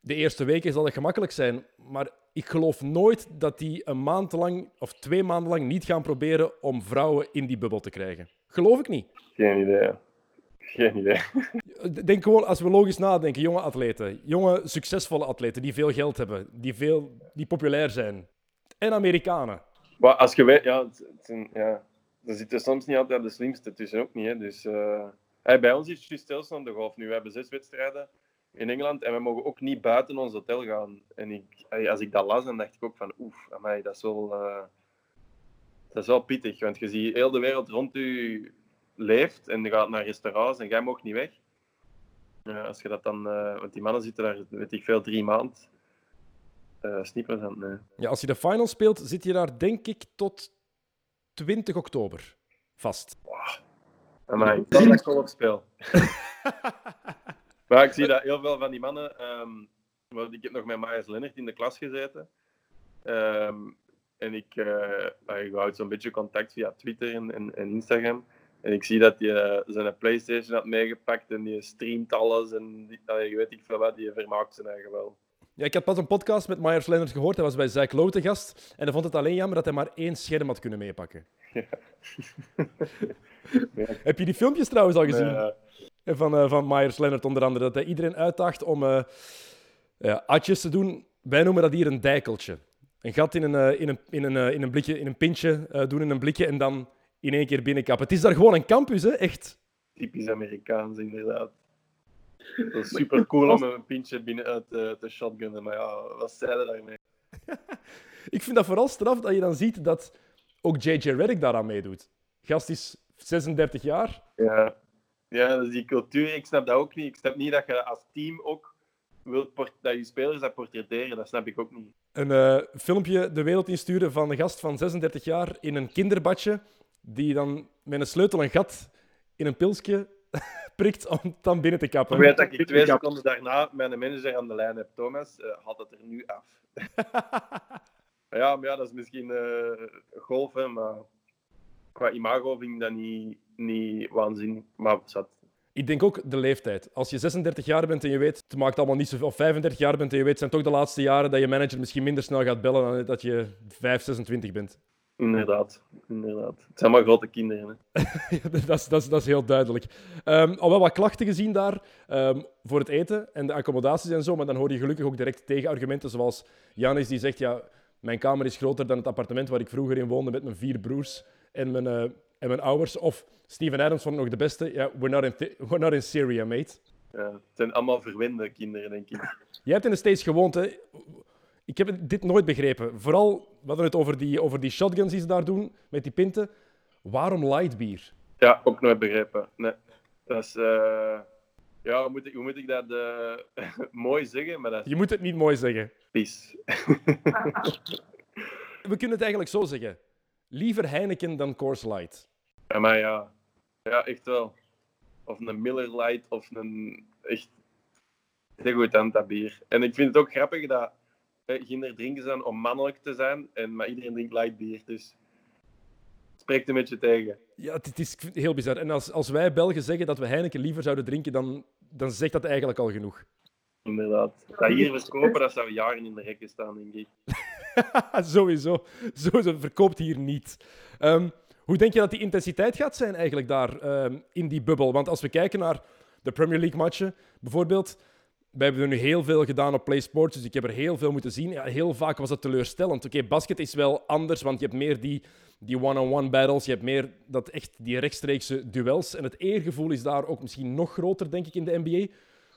De eerste weken zal het gemakkelijk zijn. Maar ik geloof nooit dat die een maand lang of twee maanden lang niet gaan proberen om vrouwen in die bubbel te krijgen. Geloof ik niet. Geen idee. Geen idee. Denk gewoon, als we logisch nadenken, jonge atleten, jonge succesvolle atleten die veel geld hebben, die, veel, die populair zijn. En Amerikanen. Maar als je weet, ja, ja, er zitten soms niet altijd de slimste tussen ook niet. Hè. Dus, eh, hey, bij ons is het stilstand de golf nu. We hebben zes wedstrijden in Engeland en we mogen ook niet buiten ons hotel gaan. En ik, hey, als ik dat las, dan dacht ik ook van oef, amai, dat is wel, eh, dat is wel pittig. Want je ziet heel de wereld rond u leeft en je gaat naar restaurants en jij mag niet weg. Ja, als je dat dan, eh, want die mannen zitten daar, weet ik veel, drie maanden. Uh, snippers aan. Nee. Ja, als je de final speelt, zit je daar denk ik tot 20 oktober vast. Amai, ik dat ik golf speel. maar ik zie dat heel veel van die mannen, ehm, Want ik heb nog met Marius Lennart in de klas gezeten. Ehm, en ik, uh, ik houd zo'n beetje contact via Twitter en, en, en, Instagram. En ik zie dat hij zijn PlayStation had meegepakt en die streamt alles. En die, je weet ik veel wat, die vermaakt zijn eigen wel. Ja, ik had pas een podcast met Myers Leonard gehoord. Hij was bij te gast. En hij vond het alleen jammer dat hij maar één scherm had kunnen meepakken. Ja. [LAUGHS] Heb je die filmpjes trouwens al gezien? Van, uh, van Myers Leonard onder andere. Dat hij iedereen uitdaagt om uh, ja, atjes te doen. Wij noemen dat hier een dijkeltje. Een gat in een, uh, in een, in een, in een, blikje, in een pintje doen in een blikje en dan in één keer binnenkappen. Het is daar gewoon een campus, hè? echt. Typisch Amerikaans, inderdaad. [LAUGHS] Dat is super cool om een pintje binnen uit te shotgunnen, maar ja, wat zeiden daarmee? [LAUGHS] ik vind dat vooral straf dat je dan ziet dat ook J.J. Reddick daaraan meedoet. Gast is 36 jaar. Ja. Ja, dus die cultuur, ik snap dat ook niet. Ik snap niet dat je als team ook wilt dat je spelers dat portretteren. Dat snap ik ook niet. Een uh, filmpje de wereld insturen van een gast van 36 jaar in een kinderbadje, die dan met een sleutel een gat in een pilsje [LAUGHS] prikt om dan binnen te kappen. Ik weet dat ik twee seconden daarna mijn manager aan de lijn heb. Thomas, uh, haal het er nu af. [LAUGHS] ja, maar ja, dat is misschien uh, golf, maar qua imago vind ik dat niet, niet waanzinnig. Maar zat. Ik denk ook de leeftijd. Als je 36 jaar bent en je weet, het maakt allemaal niet zoveel, of 35 jaar bent en je weet, zijn toch de laatste jaren dat je manager misschien minder snel gaat bellen dan dat je 5, 26 bent. Inderdaad, inderdaad. Het zijn maar grote kinderen. Hè. [LAUGHS] dat, is, dat, is, dat is heel duidelijk. Um, al wel wat klachten gezien daar um, voor het eten en de accommodaties en zo, maar dan hoor je gelukkig ook direct tegenargumenten, zoals Janis die zegt, ja, mijn kamer is groter dan het appartement waar ik vroeger in woonde met mijn vier broers en mijn, uh, en mijn ouders. Of Steven Adams vond nog de beste. Ja, we're, not in we're not in Syria, mate. Ja, het zijn allemaal verwende kinderen, denk ik. [LAUGHS] Jij hebt in de States gewoond, hè? Ik heb dit nooit begrepen. Vooral, we hadden het over die, over die shotguns die ze daar doen, met die pinten. Waarom light beer? Ja, ook nooit begrepen. Nee. Dat is... Uh... Ja, hoe moet ik, hoe moet ik dat uh... [LAUGHS] mooi zeggen? Maar dat Je moet het niet mooi zeggen. Peace. [LAUGHS] we kunnen het eigenlijk zo zeggen. Liever Heineken dan Coors Light. Ja, maar ja. Ja, echt wel. Of een Miller Light of een echt heel goed aan dat bier. En ik vind het ook grappig dat kinderen drinken zijn om mannelijk te zijn, en, maar iedereen drinkt light bier. Dus spreekt een beetje tegen. Ja, het is heel bizar. En als, als wij Belgen zeggen dat we Heineken liever zouden drinken, dan, dan zegt dat eigenlijk al genoeg. Inderdaad. Dat hier verkopen, dat zou jaren in de rekken staan, denk ik. [LAUGHS] Sowieso. Sowieso verkoopt hier niet. Um, hoe denk je dat die intensiteit gaat zijn eigenlijk daar um, in die bubbel? Want als we kijken naar de Premier League matchen, bijvoorbeeld, we hebben er nu heel veel gedaan op Play Sports, dus ik heb er heel veel moeten zien. Ja, heel vaak was dat teleurstellend. Oké, basket is wel anders, want je hebt meer die, die one-on-one battles, je hebt meer dat echt die rechtstreekse duels. En het eergevoel is daar ook misschien nog groter, denk ik, in de NBA.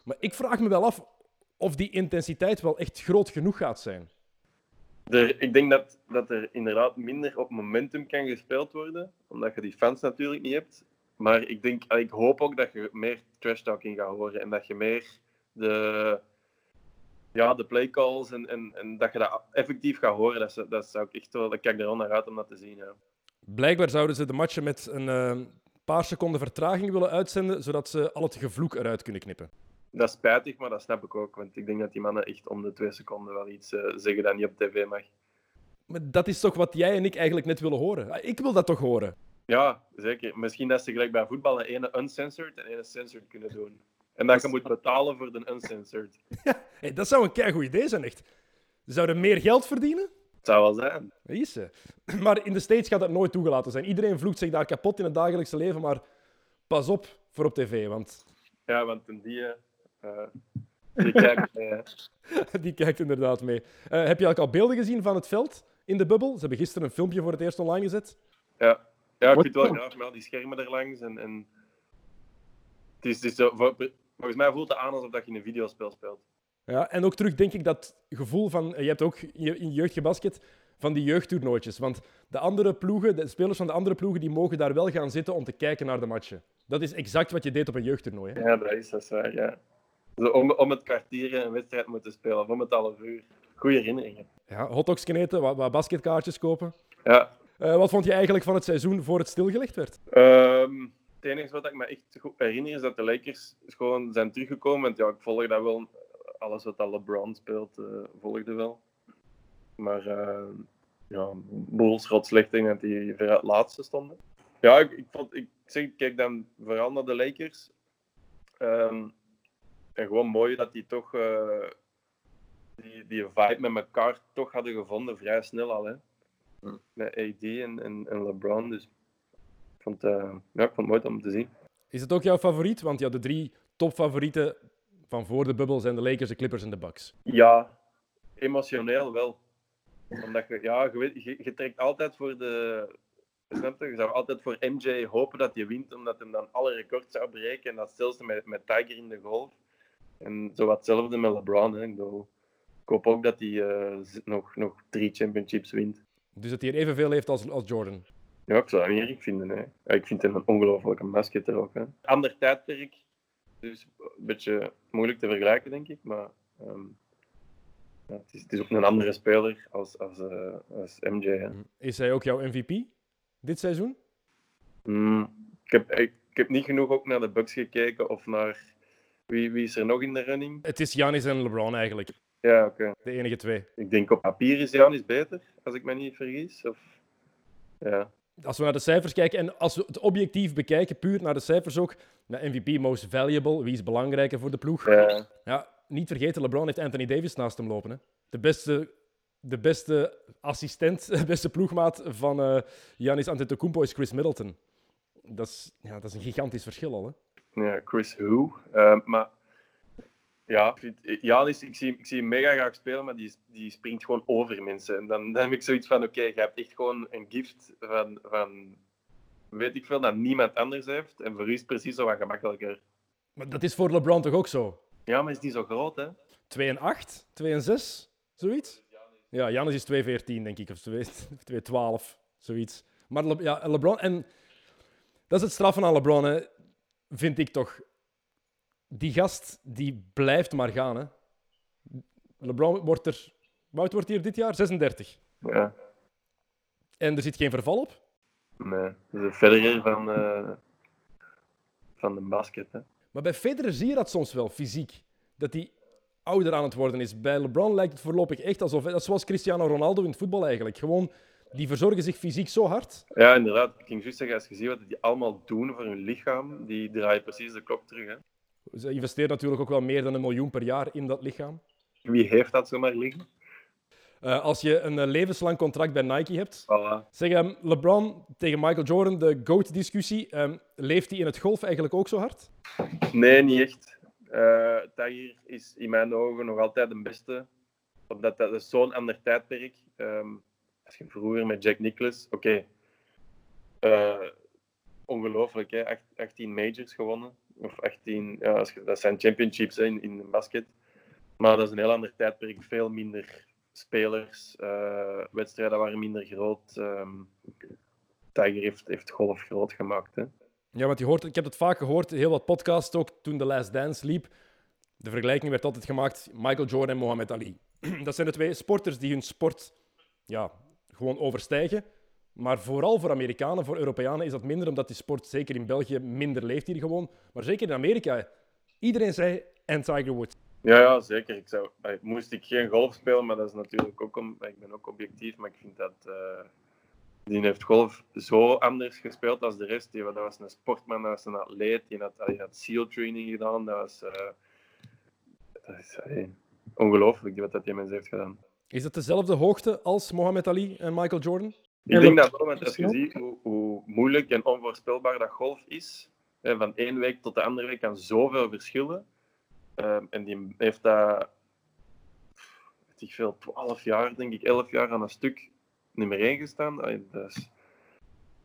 Maar ik vraag me wel af of die intensiteit wel echt groot genoeg gaat zijn. Ik denk dat, dat er inderdaad minder op momentum kan gespeeld worden, omdat je die fans natuurlijk niet hebt. Maar ik, denk, ik hoop ook dat je meer trash talking gaat horen en dat je meer de, ja, de playcalls en, en, en dat je dat effectief gaat horen. Dat, dat zou ik echt wel, ik kijk er wel naar uit om dat te zien. Ja. Blijkbaar zouden ze de matchen met een uh, paar seconden vertraging willen uitzenden, zodat ze al het gevloek eruit kunnen knippen. Dat is spijtig, maar dat snap ik ook. Want ik denk dat die mannen echt om de twee seconden wel iets uh, zeggen dat niet op tv mag. Maar dat is toch wat jij en ik eigenlijk net willen horen? Ah, ik wil dat toch horen? Ja, zeker. Misschien dat ze gelijk bij voetbal een ene uncensored en ene censored kunnen doen. En dat je moet betalen voor de uncensored. [LAUGHS] Ja, hey, dat zou een goed idee zijn, echt. Ze zouden meer geld verdienen? Het zou wel zijn. Is ze. [CLEARS THROAT] Maar in de States gaat dat nooit toegelaten zijn. Iedereen vloekt zich daar kapot in het dagelijkse leven, maar pas op voor op tv, want... Ja, want die... Uh, die, kijkt, uh... [LAUGHS] die kijkt inderdaad mee. Uh, heb je al beelden gezien van het veld in de bubbel? Ze hebben gisteren een filmpje voor het eerst online gezet. Ja, ja ik vind het wel graag, maar die schermen er langs en... en... Het is, het is zo, Volgens mij voelt het aan alsof dat je in een videospel speelt. Ja, en ook terug denk ik dat gevoel van... Je hebt ook in jeugdgebasket van die jeugdtoernooitjes. Want de andere ploegen, de spelers van de andere ploegen, die mogen daar wel gaan zitten om te kijken naar de matchen. Dat is exact wat je deed op een jeugdtoernooi. Hè? Ja, dat is, dat ja. om, om het kwartier een wedstrijd moeten spelen, of om het half uur. Goeie herinneringen. Ja, hotdogs eten, wat, wat basketkaartjes kopen. Ja. Uh, wat vond je eigenlijk van het seizoen voor het stilgelegd werd? Um, het enige wat ik me echt goed herinner is dat de Lakers gewoon zijn teruggekomen. Want ja, ik volg dat wel alles wat al LeBron speelt, uh, volgde wel. Maar uh, ja, Bulls rot slecht denk dat die ver het laatste stonden. Ja, ik, ik, vond, ik, zeg, ik kijk dan vooral naar de Lakers. Um, en gewoon mooi dat die toch uh, die, die vibe met elkaar toch hadden gevonden, vrij snel al. Hè? Met AD en, en, en LeBron. Dus vond, uh, ja, ik vond het mooi om te zien. Is het ook jouw favoriet? Want ja, de drie topfavorieten van voor de bubbel zijn de Lakers, de Clippers en de Bucks. Ja, emotioneel wel. Omdat je, ja, je, weet, je, je trekt altijd voor de. Je zou altijd voor MJ hopen dat hij wint, omdat hij dan alle records zou breken. En dat met, met Tiger in de golf. En zo wat hetzelfde met LeBron. Hè. Ik, ik hoop ook dat hij uh, nog, nog drie championships wint. Dus dat hij er evenveel heeft als, als Jordan? Ja, ik zou dat niet erg vinden. Hè. Ik vind hem een ongelofelijke basketter ook. Hè. Ander tijdperk, dus een beetje moeilijk te vergelijken, denk ik. Maar um, ja, het, is, het, is, ook een andere speler als, als, uh, als MJ. Hè. Mm. Is hij ook jouw MVP dit seizoen? Mm, ik, heb, ik, ik, heb niet genoeg ook naar de Bucks gekeken of naar wie, wie is er nog in de running? Het is Janis en LeBron eigenlijk. Ja, oké. De enige twee. Ik denk op papier is Janis beter, als ik me niet vergis. Of... Ja. Als we naar de cijfers kijken en als we het objectief bekijken, puur naar de cijfers ook, naar MVP Most Valuable, wie is belangrijker voor de ploeg? Ja. ja niet vergeten, LeBron heeft Anthony Davis naast hem lopen. Hè? De beste de beste assistent, de [LAUGHS] beste ploegmaat van uh, Giannis Antetokounmpo is Chris Middleton. Dat is, ja, dat is een gigantisch verschil al. Hè? Ja, Chris Who. Uh, maar ja, Janis, ik zie, ik zie hem mega graag spelen, maar die, die springt gewoon over mensen. En dan, dan heb ik zoiets van, oké, okay, je hebt echt gewoon een gift van, van, weet ik veel, dat niemand anders heeft. En voor u is het precies zo wat gemakkelijker. Maar dat is voor LeBron toch ook zo? Ja, maar is die zo groot, hè? 2 en 8, 2 en 6, zoiets? Ja, Janis is 2,14 denk ik, of 2,12, [LAUGHS] zoiets. Maar Le ja, LeBron, en dat is het straffen aan LeBron, hè vind ik toch. Die gast die blijft maar gaan. Hè. LeBron wordt er. Wout wordt hier dit jaar 36. Ja. En er zit geen verval op? Nee, een Federer van, uh, van de basket. Hè. Maar bij Federer zie je dat soms wel, fysiek. Dat hij ouder aan het worden is. Bij LeBron lijkt het voorlopig echt alsof... Dat is zoals Cristiano Ronaldo in het voetbal eigenlijk. Gewoon die verzorgen zich fysiek zo hard. Ja, inderdaad. Ik ging juist zeggen, als je ziet wat die allemaal doen voor hun lichaam, die draaien precies de klok terug. Hè. Ze investeren natuurlijk ook wel meer dan een miljoen per jaar in dat lichaam. Wie heeft dat zomaar liggen? Uh, als je een uh, levenslang contract bij Nike hebt. Voilà. Zeg, um, LeBron tegen Michael Jordan, de GOAT-discussie. Um, leeft hij in het golf eigenlijk ook zo hard? Nee, niet echt. Uh, Tiger is in mijn ogen nog altijd de beste. Omdat dat is zo'n ander tijdperk. Um, als je vroeger met Jack Nicklaus, oké, okay. ongelooflijk, hè? 18 majors gewonnen. Of 18, ja, dat zijn championships in, in de basket. Maar dat is een heel ander tijdperk, veel minder spelers, uh, wedstrijden waren minder groot. Um, Tiger heeft, heeft golf groot gemaakt. Hè? Ja, want je hoort, ik heb het vaak gehoord, heel wat podcasts ook, toen The Last Dance liep. De vergelijking werd altijd gemaakt, Michael Jordan en Muhammad Ali. [CLEARS THROAT] Dat zijn de twee sporters die hun sport ja, gewoon overstijgen. Maar vooral voor Amerikanen, voor Europeanen is dat minder, omdat die sport zeker in België minder leeft hier gewoon. Maar zeker in Amerika, iedereen zei en Tiger Woods. Ja, ja zeker. Ik zou, moest ik geen golf spelen, maar dat is natuurlijk ook om, ik ben ook objectief, maar ik vind dat uh, die heeft golf zo anders gespeeld als de rest. Die, dat was een sportman, dat was een atleet, die had, die had SEAL training gedaan. Dat was uh, dat is ongelooflijk wat dat die mens heeft gedaan. Is het dezelfde hoogte als Mohammed Ali en Michael Jordan? Ik denk dat wel, want als je ziet hoe, hoe, moeilijk en onvoorspelbaar dat golf is, van één week tot de andere week kan zoveel verschillen. Ehm, en die heeft dat, weet ik veel, 12 jaar, denk ik, 11 jaar aan een stuk nummer 1 gestaan. Dat is,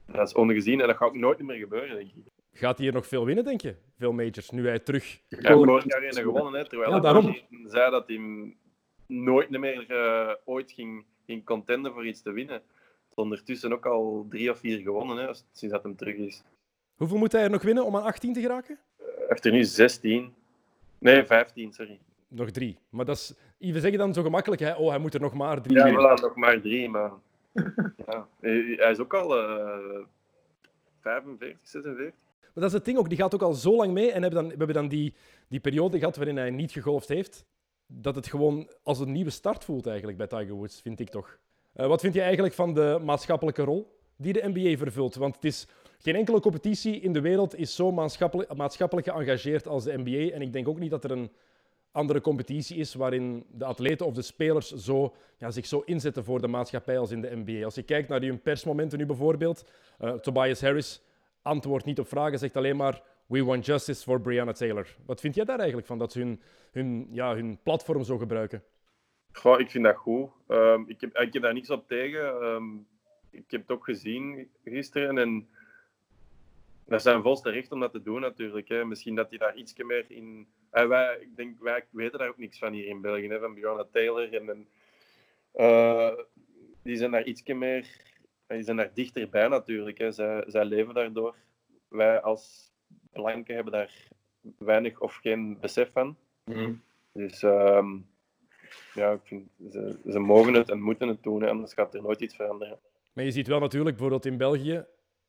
dat is ongezien en dat gaat ook nooit meer gebeuren, denk ik. Gaat hij hier nog veel winnen, denk je? Veel majors, nu hij terug... Ja, hij heeft vorig jaar gewonnen, hè, terwijl ja, hij zei dat hij nooit meer uh, ooit ging, ging contenden voor iets te winnen. Ondertussen ook al drie of vier gewonnen, hè, sinds dat hem terug is. Hoeveel moet hij er nog winnen om aan 18 te geraken? Hij heeft er nu 16. Nee, 15, sorry. Nog drie. Maar dat is... We zeggen dan zo gemakkelijk, hè? oh, hij moet er nog maar drie Ja, voilà, nog maar drie, maar... [LAUGHS] ja, hij is ook al uh, 45, 46. Maar dat is het ding ook, die gaat ook al zo lang mee. En hebben dan, we hebben dan die, die periode gehad waarin hij niet gegolfd heeft dat het gewoon als een nieuwe start voelt eigenlijk bij Tiger Woods, vind ik toch. Eh, wat vind je eigenlijk van de maatschappelijke rol die de NBA vervult? Want het is geen enkele competitie in de wereld is zo maatschappelijk, maatschappelijk geëngageerd als de NBA. En ik denk ook niet dat er een andere competitie is waarin de atleten of de spelers zo, ja, zich zo inzetten voor de maatschappij als in de NBA. Als je kijkt naar die persmomenten nu bijvoorbeeld, uh, Tobias Harris antwoordt niet op vragen, zegt alleen maar We want justice for Breonna Taylor. Wat vind jij daar eigenlijk van, dat ze hun, hun, ja, hun platform zo gebruiken? Goh, ik vind dat goed. Um, ik, heb, ik heb daar niks op tegen. Um, ik heb het ook gezien gisteren en dat zijn volste recht om dat te doen natuurlijk. Hè. Misschien dat hij daar iets meer in... En wij, ik denk, wij weten daar ook niks van hier in België, hè, van Bjorn Taylor. En, en uh, die zijn daar iets meer... Die zijn daar dichterbij natuurlijk. Hè. Zij, zij leven daardoor. Wij als blanken hebben daar weinig of geen besef van. Mm. Dus um, ja, ik vind, ze, ze mogen het en moeten het doen, hè, anders gaat er nooit iets veranderen. Maar je ziet wel natuurlijk, bijvoorbeeld in België,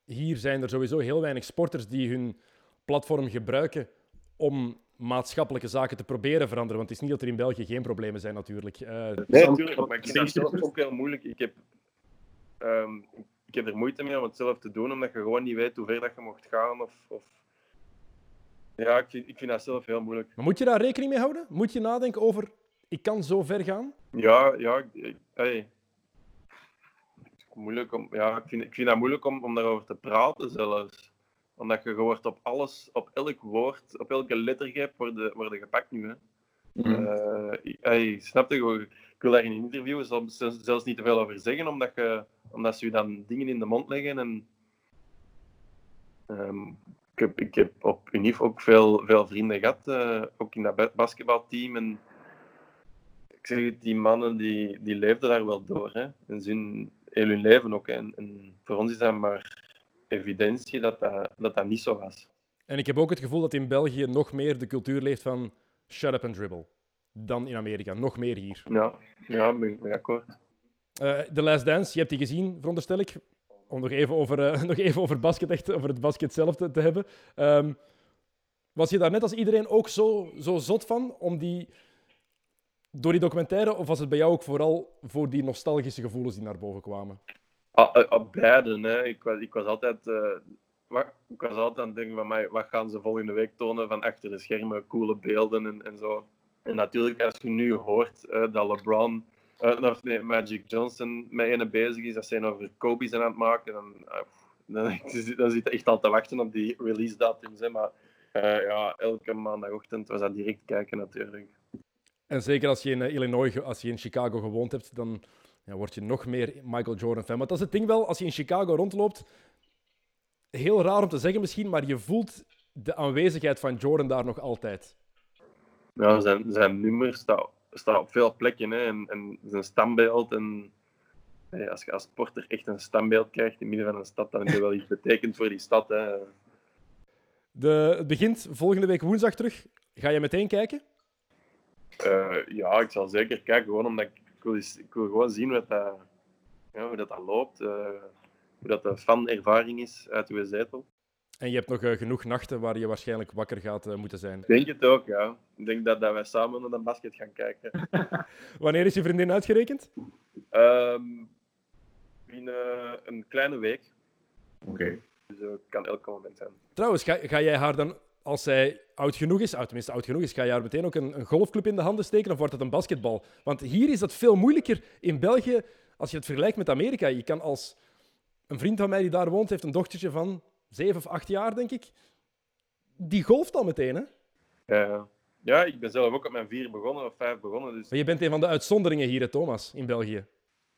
hier zijn er sowieso heel weinig sporters die hun platform gebruiken om maatschappelijke zaken te proberen veranderen. Want het is niet dat er in België geen problemen zijn, natuurlijk. Uh, nee, natuurlijk, maar ik vind het ook heel moeilijk. Ik heb, um, ik heb er moeite mee om het zelf te doen, omdat je gewoon niet weet hoe ver dat je mocht gaan. Of, of... Ja, ik vind, ik vind dat zelf heel moeilijk. Maar moet je daar rekening mee houden? Moet je nadenken over, ik kan zo ver gaan? Ja, ja. Hey, moeilijk om, ja, ik, vind, ik vind dat moeilijk om, om daarover te praten zelfs. Omdat je wordt op alles, op elk woord, op elke lettergreep worden, worden gepakt nu. Hè. Mm. Uh, hey, snap je? Ik wil daar in een interview zelfs, zelfs niet te veel over zeggen, omdat, je, omdat ze je dan dingen in de mond leggen. En, um, ik, heb, ik heb op Unif ook veel, veel vrienden gehad, uh, ook in dat basketbalteam. En ik zeg die mannen die, die leefden daar wel door. Hè. En ze heel hun leven ook. En, en, voor ons is dat maar evidentie dat dat, dat dat niet zo was. En ik heb ook het gevoel dat in België nog meer de cultuur leeft van shut up and dribble dan in Amerika. Nog meer hier. Ja, ja ben ik akkoord. Uh, The Last Dance, je hebt die gezien, veronderstel ik. Om nog even over, uh, [LAUGHS] nog even over, basket, echt, over het basket zelf te, te hebben. Um, was je daar net als iedereen ook zo, zo zot van om die door die documentaire, of was het bij jou ook vooral voor die nostalgische gevoelens die naar boven kwamen? Ah, uh, uh, beide. Hè. Ik, was, ik was altijd... Wat, ik was altijd aan het denken van mij, wat gaan ze volgende week tonen van achter de schermen, coole beelden en, en zo. En natuurlijk, als je nu hoort dat LeBron, of nee, Magic Johnson met ene bezig is, dat ze over Kobe zijn aan het maken, dan, dan, [LAUGHS] dan zit je echt al te wachten op die release datums. Hè. Maar ja, elke maandagochtend was dat direct kijken natuurlijk. En zeker als je in eh, Illinois, als je in Chicago gewoond hebt, dan ja, word je nog meer Michael Jordan fan. Maar dat is het ding wel, als je in Chicago rondloopt, heel raar om te zeggen misschien, maar je voelt de aanwezigheid van Jordan daar nog altijd. Ja, zijn, zijn nummer staat, staat op veel plekken hè, en, en zijn standbeeld. En, als je als sporter echt een standbeeld krijgt in midden van een stad, dan heb je wel iets betekend voor die stad. Hè. De, het begint volgende week woensdag terug. Ga je meteen kijken? Uh, ja, ik zal zeker kijken, gewoon omdat ik, ik, wil, ik wil gewoon zien wat dat, ja, hoe dat, dat loopt. Uh, hoe dat de fanervaring is uit uw zetel. En je hebt nog uh, genoeg nachten waar je waarschijnlijk wakker gaat moeten zijn. Ik denk het ook, ja. Ik denk dat, dat wij samen naar de basket gaan kijken. [LAUGHS] Wanneer is je vriendin uitgerekend? Um, binnen een kleine week. Oké. Okay. Dus het kan elk moment zijn. Trouwens, ga, ga jij haar dan als zij oud genoeg is, oud, tenminste oud genoeg is, ga je haar meteen ook een, een, golfclub in de handen steken of wordt het een basketbal? Want hier is dat veel moeilijker. In België, als je het vergelijkt met Amerika, je kan als... Een vriend van mij die daar woont, heeft een dochtertje van zeven of acht jaar, denk ik. Die golft al meteen, hè? Ja, ja ik ben zelf ook op mijn vier begonnen, of vijf begonnen. Dus... Maar je bent een van de uitzonderingen hier, hè, Thomas, in België.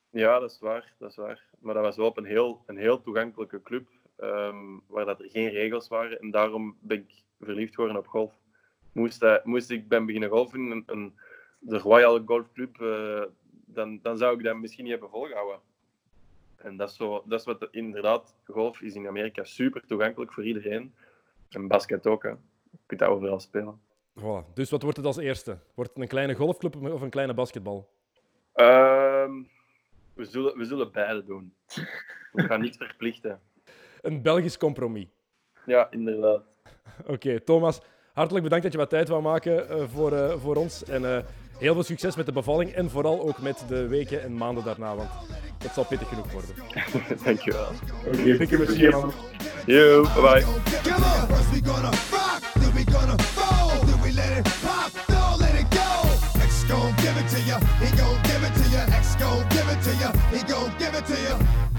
Ja, dat is waar, dat is waar. Maar dat was wel op een heel, een heel toegankelijke club, um, waar dat er geen regels waren. En daarom ben ik verliefd geworden op golf. Moest, uh, moest ik ben beginnen golfen in een, de Royal Golf Club, uh, dan, dan zou ik dat misschien niet hebben volgehouden. En dat is, zo, dat is wat inderdaad, golf is in Amerika super toegankelijk voor iedereen. En basket ook, hè. je kunt dat overal spelen. Voilà. Dus wat wordt het als eerste? Wordt het een kleine golfclub of een kleine basketbal? Uh, we, zullen, we zullen beide doen. We gaan niet [LAUGHS] verplichten. Een Belgisch compromis. Ja, inderdaad. Oké, Thomas, hartelijk bedankt dat je wat tijd wou maken uh, voor, uh, voor ons. En uh, heel veel succes met de bevalling en vooral ook met de weken en maanden daarna, want het zal pittig genoeg worden. [LAUGHS] Dankjewel. Oké, okay, plezier man. Yo, bye bye. Come on, first we gonna rock, then we gonna fold, then we let it pop, don't let it go. X gon' give it to ya, he gon' give it to ya, X gon' give it to ya, he gon' give it to ya.